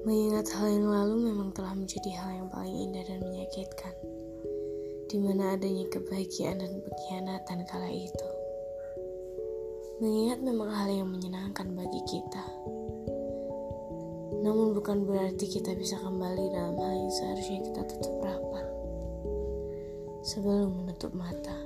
Mengingat hal yang lalu memang telah menjadi hal yang paling indah dan menyakitkan, di mana adanya kebahagiaan dan pengkhianatan kala itu. Mengingat memang hal yang menyenangkan bagi kita, namun bukan berarti kita bisa kembali dalam hal yang seharusnya kita tutup rapat sebelum menutup mata.